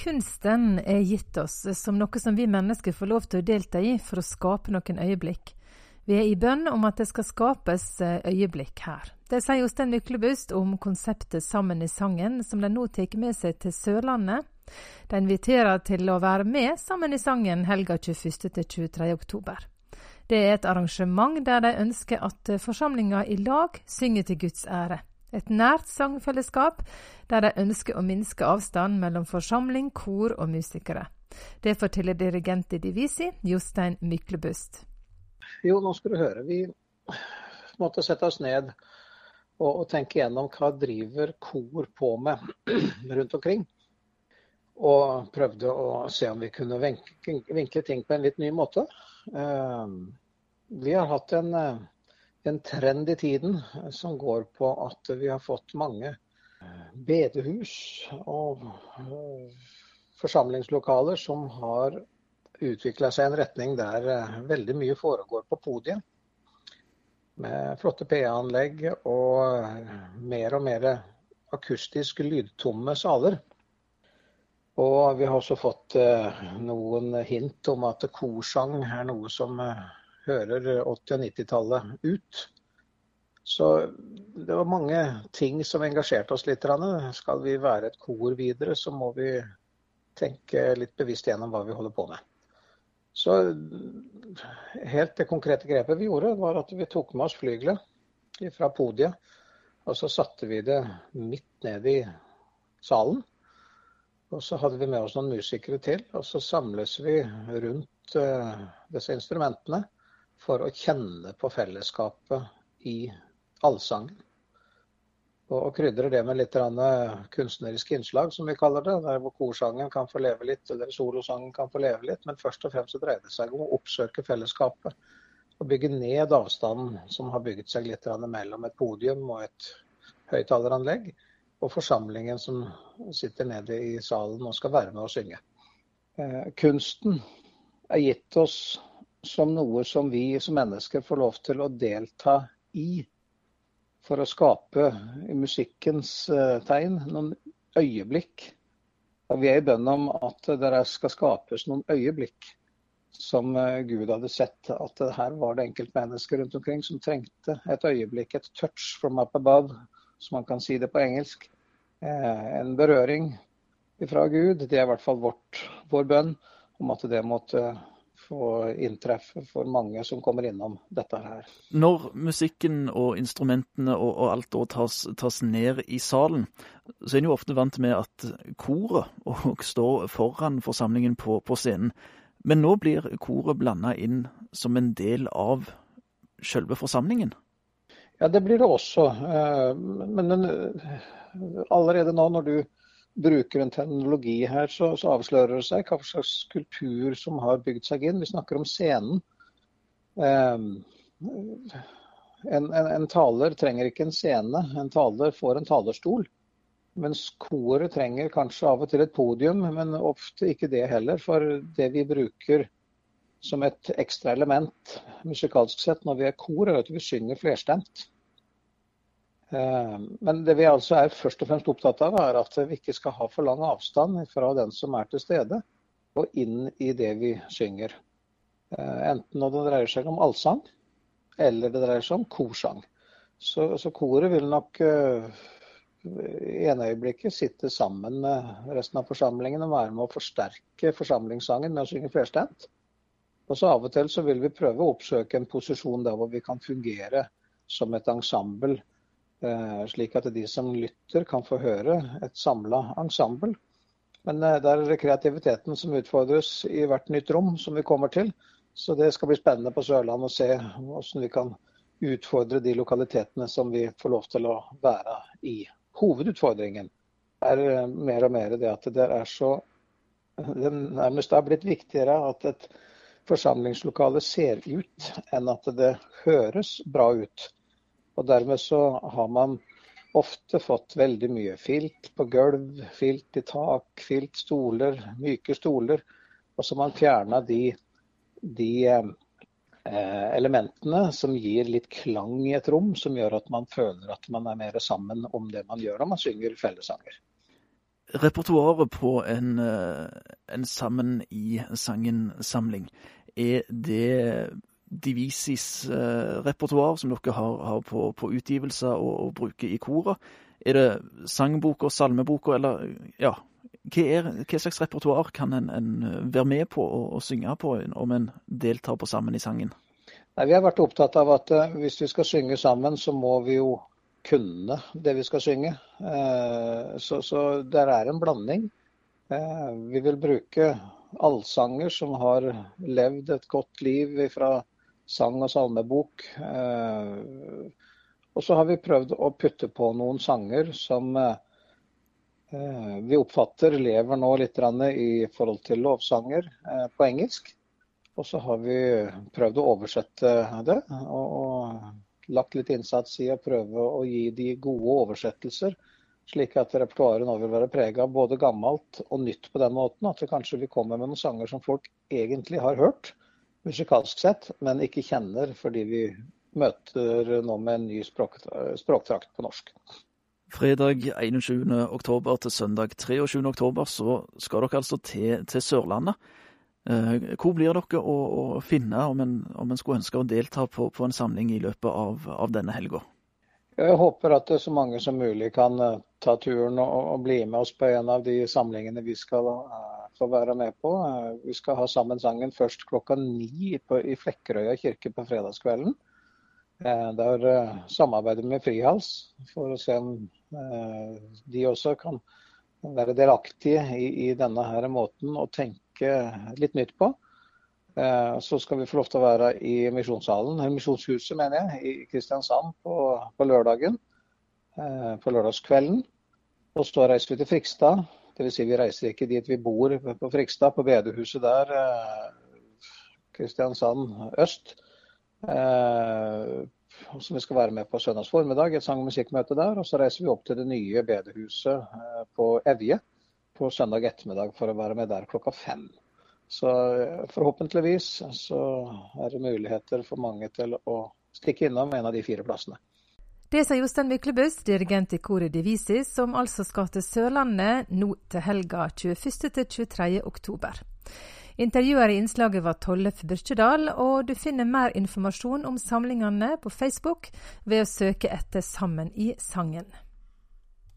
Kunsten er gitt oss som noe som vi mennesker får lov til å delta i for å skape noen øyeblikk. Vi er i bønn om at det skal skapes eh, øyeblikk her. Det sier Jostein Myklebust om konseptet Sammen i sangen, som de nå tar med seg til Sørlandet. De inviterer til å være med Sammen i sangen helga 21. til 23. oktober. Det er et arrangement der de ønsker at forsamlinga i lag synger til Guds ære. Et nært sangfellesskap der de ønsker å minske avstand mellom forsamling, kor og musikere. Det forteller dirigent i Divisi, Jostein Myklebust. Jo, nå skal du høre. Vi måtte sette oss ned og, og tenke gjennom hva driver kor på med rundt omkring. Og prøvde å se om vi kunne vinkle ting på en litt ny måte. Uh, vi har hatt en en trend i tiden som går på at vi har fått mange bedehus og eh, forsamlingslokaler som har utvikla seg i en retning der eh, veldig mye foregår på podiet. Med flotte PA-anlegg og eh, mer og mer akustisk lydtomme saler. Og vi har også fått noen hint om at korsang er noe som hører 80- og 90-tallet ut. Så det var mange ting som engasjerte oss litt. Skal vi være et kor videre, så må vi tenke litt bevisst gjennom hva vi holder på med. Så helt det konkrete grepet vi gjorde, var at vi tok med oss flygelet fra podiet. Og så satte vi det midt ned i salen. Og så hadde vi med oss noen musikere til, og så samles vi rundt uh, disse instrumentene for å kjenne på fellesskapet i allsangen. Og krydrer det med litt kunstneriske innslag, som vi kaller det. Der hvor korsangen kan få leve litt, eller solosangen kan få leve litt. Men først og fremst dreier det seg om å oppsøke fellesskapet. Og bygge ned avstanden som har bygget seg litt mellom et podium og et høyttaleranlegg, og forsamlingen som sitter nede i salen og skal være med og synge. Eh, kunsten er gitt oss som noe som vi som mennesker får lov til å delta i. For å skape i musikkens eh, tegn noen øyeblikk. Og vi er i bønn om at det skal skapes noen øyeblikk som eh, Gud hadde sett. At her var det enkeltmennesker rundt omkring som trengte et øyeblikk, et touch from up above, som man kan si det på engelsk. Eh, en berøring fra Gud. Det er i hvert fall vårt, vår bønn om at det måtte få inntreffe for mange som kommer innom dette her. Når musikken og instrumentene og, og alt da tas, tas, ned i salen, så er en jo ofte vant med at koret òg står foran forsamlingen på, på scenen. Men nå blir koret blanda inn som en del av selve forsamlingen? Ja, det blir det også. Eh, men allerede nå når du bruker en teknologi her, så, så, avslører det seg hva slags kultur som har bygd seg inn. Vi snakker om scenen. Um, en, en, en, taler trenger ikke en scene, en taler får en talerstol. Mens koret trenger kanskje av og til et podium, men ofte ikke det heller. For det vi bruker som et ekstra element musikalsk sett når vi er kor, er at vi synger flerstemt. Eh, men det vi altså er først og fremst opptatt av, er at vi ikke skal ha for lang avstand fra den som er til stede, og inn i det vi synger. Eh, enten når det dreier seg om allsang, eller det dreier seg om korsang. Så, så koret vil nok uh, i ene øyeblikket sitte sammen med resten av forsamlingen og være med å forsterke forsamlingssangen med å synge flerstemt. Og så av og til så vil vi prøve å oppsøke en posisjon der hvor vi kan fungere som et ensemble Eh, slik at de som lytter kan få høre et samla ensemble. Men eh, det er kreativiteten som utfordres i hvert nytt rom som vi kommer til. Så det skal bli spennende på Sørlandet å se hvordan vi kan utfordre de lokalitetene som vi får lov til å være i. Hovedutfordringen er eh, mer og mer det at det er så det nærmest er blitt viktigere at et forsamlingslokale ser ut enn at det høres bra ut. Og dermed så har man ofte fått veldig mye filt på gulv, filt i tak, filt stoler, myke stoler. Og så har man fjerna de, de eh, elementene som gir litt klang i et rom, som gjør at man føler at man er mer sammen om det man gjør når man synger fellesanger. Repertoaret på en, en Sammen i sangen-samling, er det Divisis-repertoar som dere har, har på, på, utgivelser og, og bruker i koret? Er det sangboker, salmeboker, eller ja, hva, er, hva slags repertoar kan en, en, være med på og, og, synge på om en deltar på Sammen i sangen? Nei, vi har vært opptatt av at uh, hvis vi skal synge sammen, så må vi jo kunne det vi skal synge. Uh, så, så der er en blanding. Uh, vi vil bruke allsanger som har levd et godt liv fra sang- og salmebok. og så har vi prøvd å putte på noen sanger som Eh, vi oppfatter lever nå litt i forhold til lovsanger eh, på engelsk. Og så har vi prøvd å oversette det, og lagt litt innsats i å prøve å gi de gode oversettelser. Slik at repertoaret nå vil være prega både gammelt og nytt på den måten. At vi kanskje vil komme med noen sanger som folk egentlig har hørt, musikalsk sett, men ikke kjenner fordi vi møter nå med en ny språktrakt på norsk. Fredag 21. oktober til søndag 23. oktober så skal dere altså til, til Sørlandet. Eh, hvor blir dere å, å finne om en, om en, skulle ønske å delta på, på en samling i løpet av, av denne helga? Jeg håper at så mange som mulig kan uh, ta turen og, og, bli med oss på en av de samlingene vi skal uh, få være med på. Uh, vi skal ha sammen sangen først klokka ni på, i Flekkerøya kirke på fredagskvelden. Der samarbeider vi med Frihals for å se om Eh, de også kan være delaktige i, i denne her måten å tenke litt nytt på. Eh, så skal vi få lov til å være i misjonssalen, Misjonshuset mener jeg, i Kristiansand på, på lørdagen. Eh, på lørdagskvelden. Og så reiser vi til Frikstad. Dvs. Si vi reiser ikke dit vi bor på Frikstad, på bedehuset der. Kristiansand øst som vi skal være med på søndags formiddag. Et sang- og musikkmøte der. Og så reiser vi opp til det nye bedehuset eh, på Evje på søndag ettermiddag for å være med der klokka fem. Så eh, forhåpentligvis så er det muligheter for mange til å stikke innom en av de fire plassene. Det sa Jostein Myklebust, dirigent i koret Divisis, som altså skal til Sørlandet nå til helga 21. til 23. oktober. Intervjuer i innslaget var Tollef Byrkjedal, og du finner mer informasjon om samlingene på Facebook ved å søke etter Sammen i sangen.